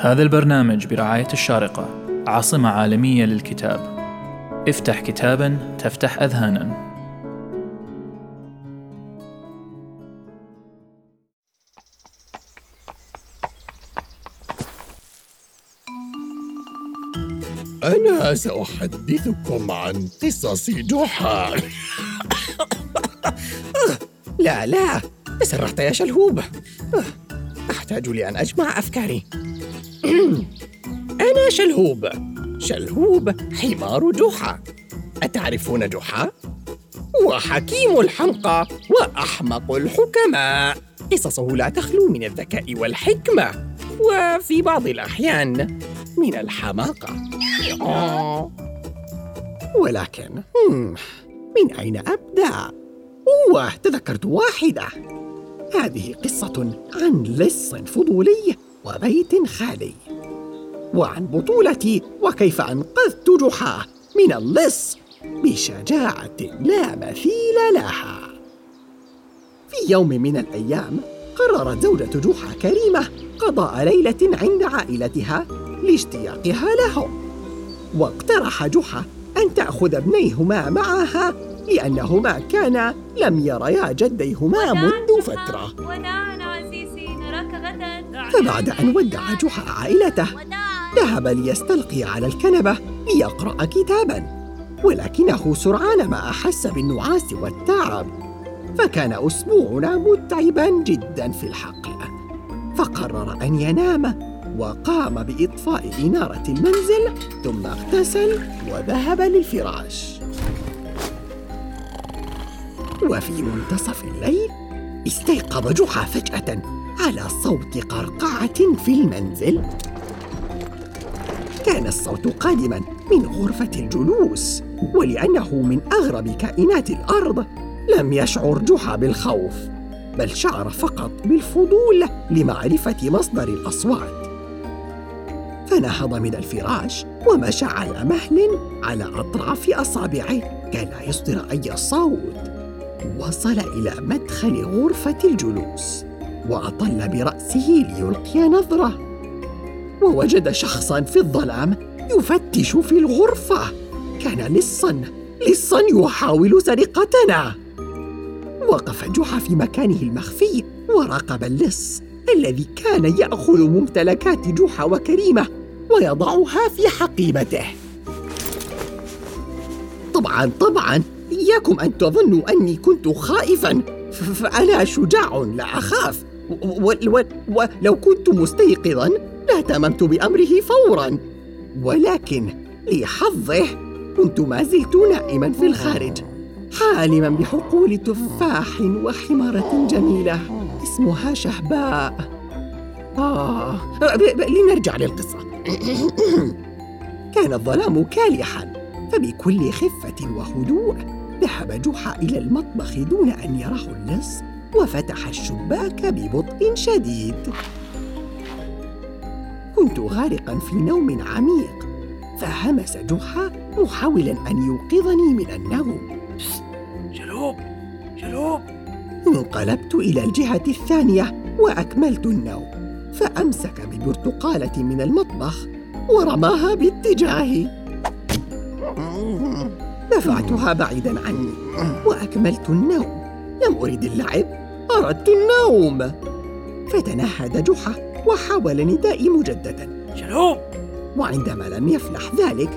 هذا البرنامج برعاية الشارقة عاصمة عالمية للكتاب. افتح كتابا تفتح أذهانا. أنا سأحدثكم عن قصص جحا. لا لا تسرعت يا شلهوب. أحتاج لأن أجمع أفكاري. أنا شلهوب. شلهوب حمار جحا. أتعرفون جحا؟ وحكيم الحمقى وأحمق الحكماء. قصصه لا تخلو من الذكاء والحكمة وفي بعض الأحيان من الحماقة. ولكن من أين أبدأ؟ أوه تذكرت واحدة. هذه قصة عن لص فضولي. وبيت خالي. وعن بطولتي وكيف أنقذت جحا من اللص بشجاعة لا مثيل لها. في يوم من الأيام قررت زوجة جحا كريمة قضاء ليلة عند عائلتها لاشتياقها لهم. واقترح جحا أن تأخذ ابنيهما معها لأنهما كانا لم يريا جديهما منذ فترة. فبعد أن ودع جحا عائلته ذهب ليستلقي على الكنبة ليقرأ كتاباً ولكنه سرعان ما أحس بالنعاس والتعب فكان أسبوعنا متعبا جدا في الحقل فقرر أن ينام وقام بإطفاء إنارة المنزل ثم اغتسل وذهب للفراش. وفي منتصف الليل استيقظ جحا فجأة. على صوت قرقعة في المنزل. كان الصوت قادما من غرفة الجلوس ولأنه من أغرب كائنات الأرض لم يشعر جحا بالخوف بل شعر فقط بالفضول لمعرفة مصدر الأصوات. فنهض من الفراش ومشى على مهل على أطراف أصابعه كي لا يصدر أي صوت. وصل إلى مدخل غرفة الجلوس. وأطل برأسه ليلقي نظرة. ووجد شخصا في الظلام يفتش في الغرفة. كان لصا لصا يحاول سرقتنا. وقف جحا في مكانه المخفي وراقب اللص الذي كان يأخذ ممتلكات جحا وكريمة ويضعها في حقيبته. طبعا طبعا إياكم أن تظنوا أني كنت خائفا فأنا شجاع لا أخاف. ولو كنت مستيقظا لاهتممت بأمره فورا. ولكن لحظه كنت ما زلت نائما في الخارج حالما بحقول تفاح وحمارة جميلة اسمها شهباء. آه لنرجع للقصة. كان الظلام كالحا فبكل خفة وهدوء ذهب جحا إلى المطبخ دون أن يراه اللص. وفتح الشباك ببطء شديد. كنت غارقا في نوم عميق فهمس جحا محاولا أن يوقظني من النوم. شلوب شلوب انقلبت إلى الجهة الثانية وأكملت النوم فأمسك ببرتقالة من المطبخ ورماها باتجاهي. دفعتها بعيدا عني وأكملت النوم. لم أرد اللعب أردت النوم. فتنهد جحا وحاول ندائي مجددا. شلوب وعندما لم يفلح ذلك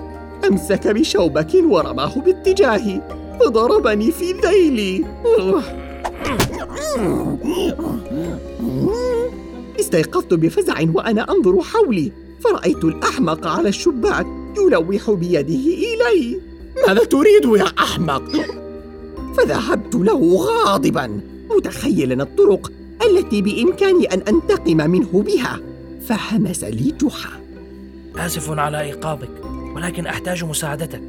أمسك بشوبك ورماه باتجاهي فضربني في ذيلي. استيقظت بفزع وأنا أنظر حولي فرأيت الأحمق على الشباك يلوح بيده إلي. ماذا تريد يا أحمق؟ فذهبت له غاضبا متخيلا الطرق التي بإمكاني أن أنتقم منه بها فهمس لي جحا. آسف على إيقاظك ولكن أحتاج مساعدتك.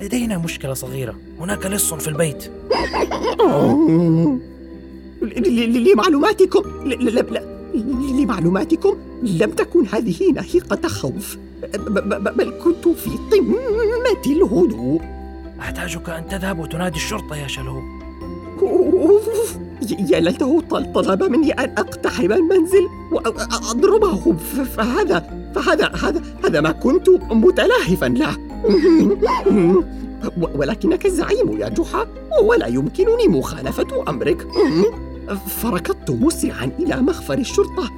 لدينا مشكلة صغيرة هناك لص في البيت. لمعلوماتكم لمعلوماتكم لم تكن هذه نهيقة خوف بل كنت في قمة الهدوء. أحتاجك أن تذهب وتنادي الشرطة يا شلهوب يا ليته طل- طلب مني أن أقتحم المنزل وأضربه فهذا فهذا هذا هذا ما كنت متلهفا له. ولكنك الزعيم يا جحا ولا يمكنني مخالفة أمرك. فركضت مسرعا إلى مخفر الشرطة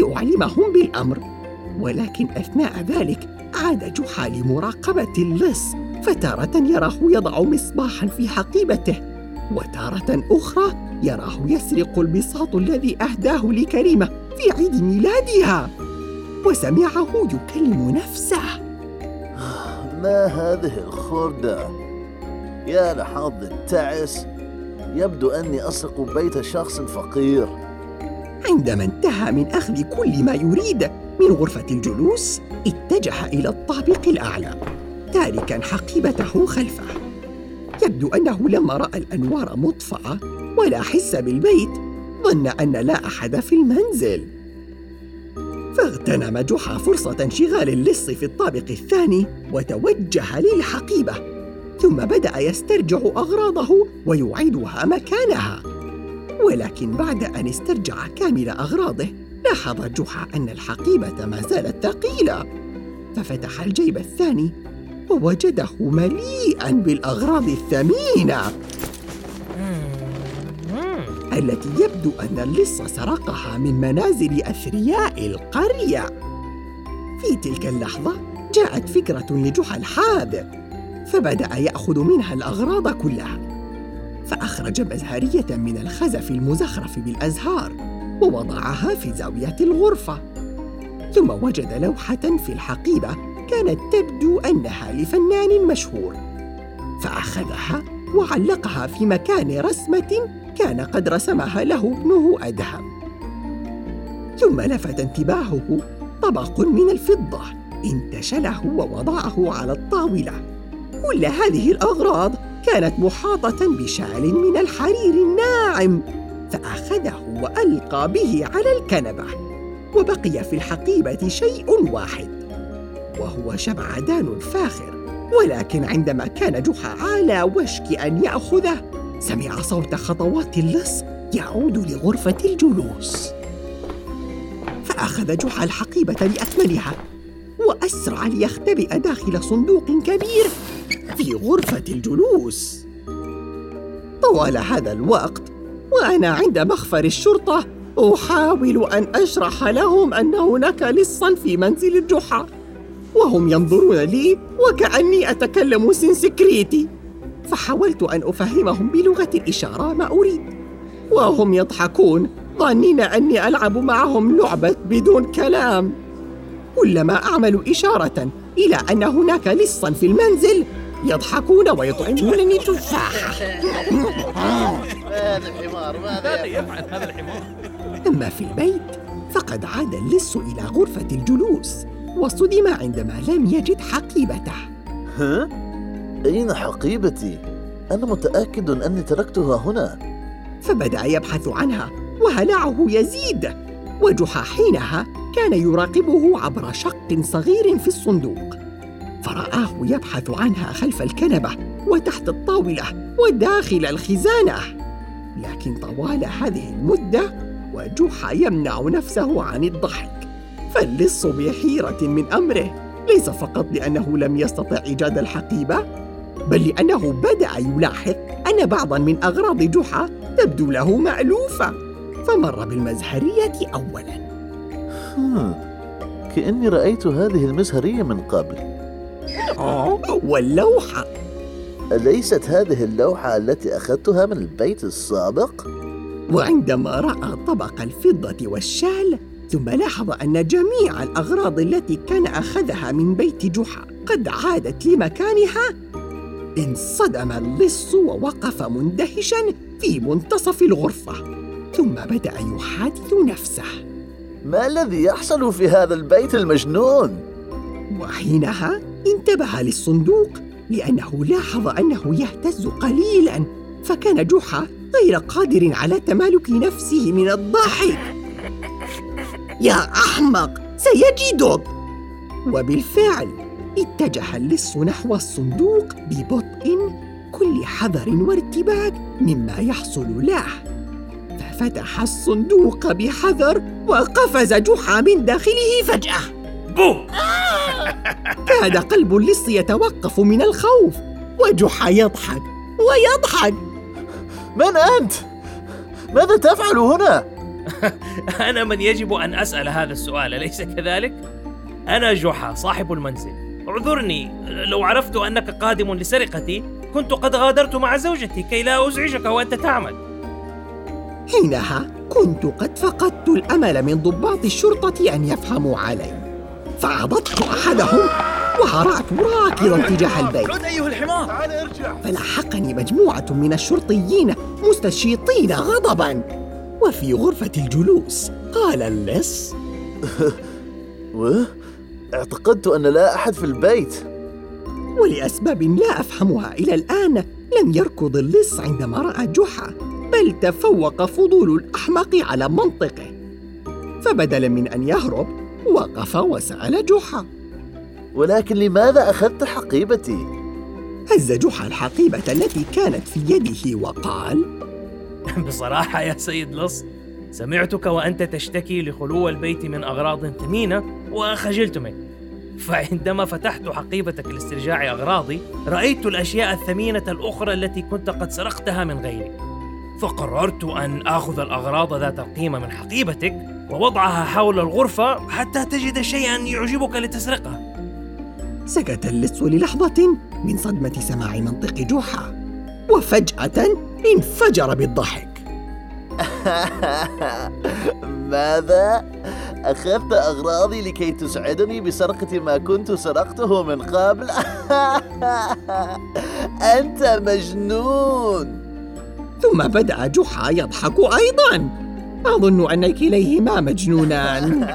لأعلمهم بالأمر. ولكن أثناء ذلك عاد جحا لمراقبة اللص. فتارة يراه يضع مصباحا في حقيبته وتارة أخرى يراه يسرق البساط الذي أهداه لكريمة في عيد ميلادها وسمعه يكلم نفسه. ما هذه الخردة؟ يا لحظ التعس يبدو أني أسرق بيت شخص فقير. عندما انتهى من أخذ كل ما يريد من غرفة الجلوس اتجه إلى الطابق الأعلى. تاركا حقيبته خلفه. يبدو أنه لما رأى الأنوار مطفأة ولا حس بالبيت ظن أن لا أحد في المنزل. فاغتنم جحا فرصة انشغال اللص في الطابق الثاني وتوجه للحقيبة ثم بدأ يسترجع أغراضه ويعيدها مكانها. ولكن بعد أن استرجع كامل أغراضه لاحظ جحا أن الحقيبة ما زالت ثقيلة. ففتح الجيب الثاني ووجده مليئا بالأغراض الثمينة. التي يبدو أن اللص سرقها من منازل أثرياء القرية. في تلك اللحظة جاءت فكرة لجحا الحاذق فبدأ يأخذ منها الأغراض كلها. فأخرج مزهرية من الخزف المزخرف بالأزهار ووضعها في زاوية الغرفة. ثم وجد لوحة في الحقيبة كانت تبدو أنها لفنان مشهور. فأخذها وعلقها في مكان رسمة كان قد رسمها له ابنه أدهم. ثم لفت انتباهه طبق من الفضة انتشله ووضعه على الطاولة. كل هذه الأغراض كانت محاطة بشال من الحرير الناعم فأخذه وألقى به على الكنبة. وبقي في الحقيبة شيء واحد. وهو شمعدان فاخر ولكن عندما كان جحا على وشك أن يأخذه سمع صوت خطوات اللص يعود لغرفة الجلوس. فأخذ جحا الحقيبة بأكملها وأسرع ليختبئ داخل صندوق كبير في غرفة الجلوس. طوال هذا الوقت وأنا عند مخفر الشرطة أحاول أن أشرح لهم أن هناك لصا في منزل الجحا وهم ينظرون لي وكأني أتكلم سنسكريتي. فحاولت أن أفهمهم بلغة الإشارة ما أريد. وهم يضحكون ظانين أني ألعب معهم لعبة بدون كلام. كلما أعمل إشارة إلى أن هناك لصا في المنزل يضحكون ويطعمونني تفاحة. هذا الحمار ماذا يفعل هذا الحمار أما في البيت فقد عاد اللص إلى غرفة الجلوس. وصدم عندما لم يجد حقيبته. ها؟ أين حقيبتي؟ أنا متأكد أني تركتها هنا. فبدأ يبحث عنها وهلعه يزيد. وجحا حينها كان يراقبه عبر شق صغير في الصندوق. فرآه يبحث عنها خلف الكنبة وتحت الطاولة وداخل الخزانة. لكن طوال هذه المدة وجحا يمنع نفسه عن الضحك. فاللص بحيرة من أمره ليس فقط لأنه لم يستطع إيجاد الحقيبة بل لأنه بدأ يلاحظ أن بعضا من أغراض جحا تبدو له مألوفة فمر بالمزهرية أولاً. كأني رأيت هذه المزهرية من قبل واللوحة أليست هذه اللوحة التي أخذتها من البيت السابق؟ وعندما رأى طبق الفضة والشال ثم لاحظ أن جميع الأغراض التي كان أخذها من بيت جحا قد عادت لمكانها. انصدم اللص ووقف مندهشا في منتصف الغرفة ثم بدأ يحادث نفسه. ما الذي يحصل في هذا البيت المجنون؟ وحينها انتبه للصندوق لأنه لاحظ أنه يهتز قليلا فكان جحا غير قادر على تمالك نفسه من الضحك. يا أحمق سيجدك. وبالفعل اتجه اللص نحو الصندوق ببطء كل حذر وارتباك مما يحصل له. ففتح الصندوق بحذر وقفز جحا من داخله فجأة. بو! كاد قلب اللص يتوقف من الخوف وجحا يضحك ويضحك. من أنت؟ ماذا تفعل هنا؟ أنا من يجب أن أسأل هذا السؤال أليس كذلك؟ أنا جحا صاحب المنزل. اعذرني لو عرفت أنك قادم لسرقتي كنت قد غادرت مع زوجتي كي لا أزعجك وأنت تعمل. حينها كنت قد فقدت الأمل من ضباط الشرطة أن يفهموا علي. فعضدت أحدهم وهرعت راكضا تجاه البيت. أيها الحمار. تعال ارجع فلحقني مجموعة من الشرطيين مستشيطين غضبا. وفي غرفة الجلوس قال اللص؟ اعتقدت أن لا أحد في البيت ولأسباب لا أفهمها إلى الآن لم يركض اللص عندما رأى جحا بل تفوق فضول الاحمق على منطقه فبدلا من أن يهرب وقف وسأل جحا ولكن لماذا أخذت حقيبتي؟ هز جحا الحقيبة التي كانت في يده وقال بصراحة يا سيد لص سمعتك وأنت تشتكي لخلو البيت من أغراض ثمينة وخجلت منك فعندما فتحت حقيبتك لاسترجاع أغراضي رأيت الأشياء الثمينة الأخرى التي كنت قد سرقتها من غيري. فقررت أن آخذ الأغراض ذات القيمة من حقيبتك ووضعها حول الغرفة حتى تجد شيئا يعجبك لتسرقه. سكت اللص للحظة من صدمة سماع منطق جحا وفجأة انفجر بالضحك. ماذا؟ أخذت أغراضي لكي تسعدني بسرقة ما كنت سرقته من قبل؟ أنت مجنون. ثم بدأ جحا يضحك أيضا. أظن ان كليهما مجنونان.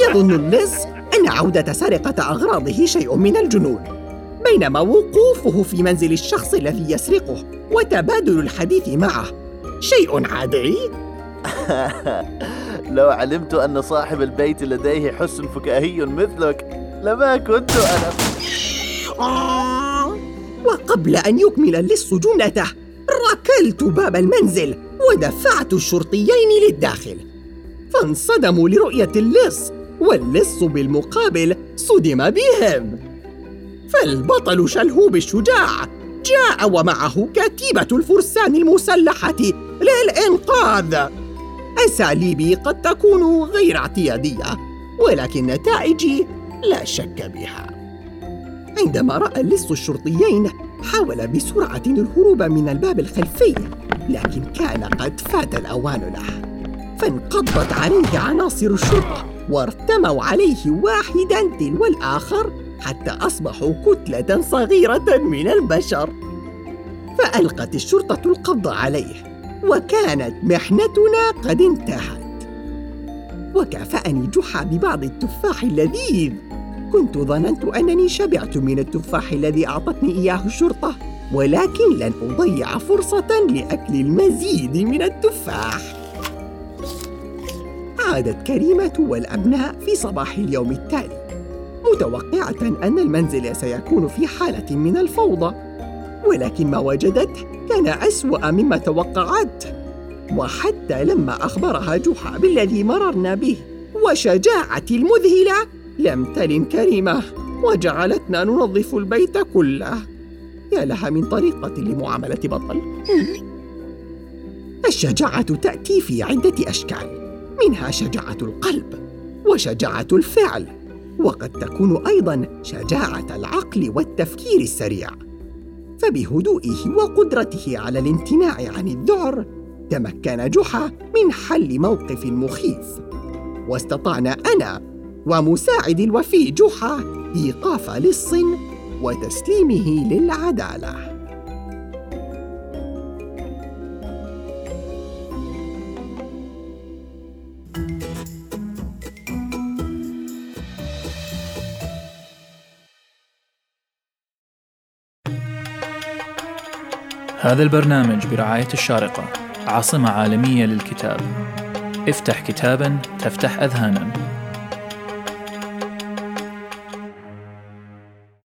يظن اللص أن عودة سرقة أغراضه شيء من الجنون. بينما وقوفه في منزل الشخص الذي يسرقه وتبادل الحديث معه. شيء عادي؟ لو علمت أن صاحب البيت لديه حسن فكاهي مثلك لما كنت أنا. وقبل أن يكمل اللص جملته ركلت باب المنزل ودفعت الشرطيين للداخل. فانصدموا لرؤية اللص واللص بالمقابل صدم بهم. فالبطل شلهوب الشجاع جاء ومعه كتيبة الفرسان المسلحة للإنقاذ. أساليبي قد تكون غير اعتيادية ولكن نتائجي لا شك بها. عندما رأى اللص الشرطيين حاول بسرعة الهروب من الباب الخلفي لكن كان قد فات الأوان له. فانقضت عليه عناصر الشرطة وارتموا عليه واحدا تلو الآخر حتى أصبحوا كتلة صغيرة من البشر. فألقت الشرطة القبض عليه وكانت محنتنا قد انتهت. وكافأني جحا ببعض التفاح اللذيذ. كنت ظننت أنني شبعت من التفاح الذي أعطتني إياه الشرطة ولكن لن أضيع فرصة لأكل المزيد من التفاح. عادت كريمة والأبناء في صباح اليوم التالي. متوقعة أن المنزل سيكون في حالة من الفوضى ولكن ما وجدته كان أسوأ مما توقعته وحتى لما أخبرها جحا بالذي مررنا به وشجاعتي المذهلة لم تلن كريمة وجعلتنا ننظف البيت كله. يا لها من طريقة لمعاملة بطل. الشجاعة تأتي في عدة أشكال منها شجاعة القلب وشجاعة الفعل. وقد تكون أيضا شجاعة العقل والتفكير السريع. فبهدوئه وقدرته على الامتناع عن الذعر تمكن جحا من حل موقف مخيف. واستطعنا أنا ومساعد الوفي جحا إيقاف لص وتسليمه للعدالة. هذا البرنامج برعاية الشارقة عاصمة عالمية للكتاب. افتح كتابا تفتح أذهانا.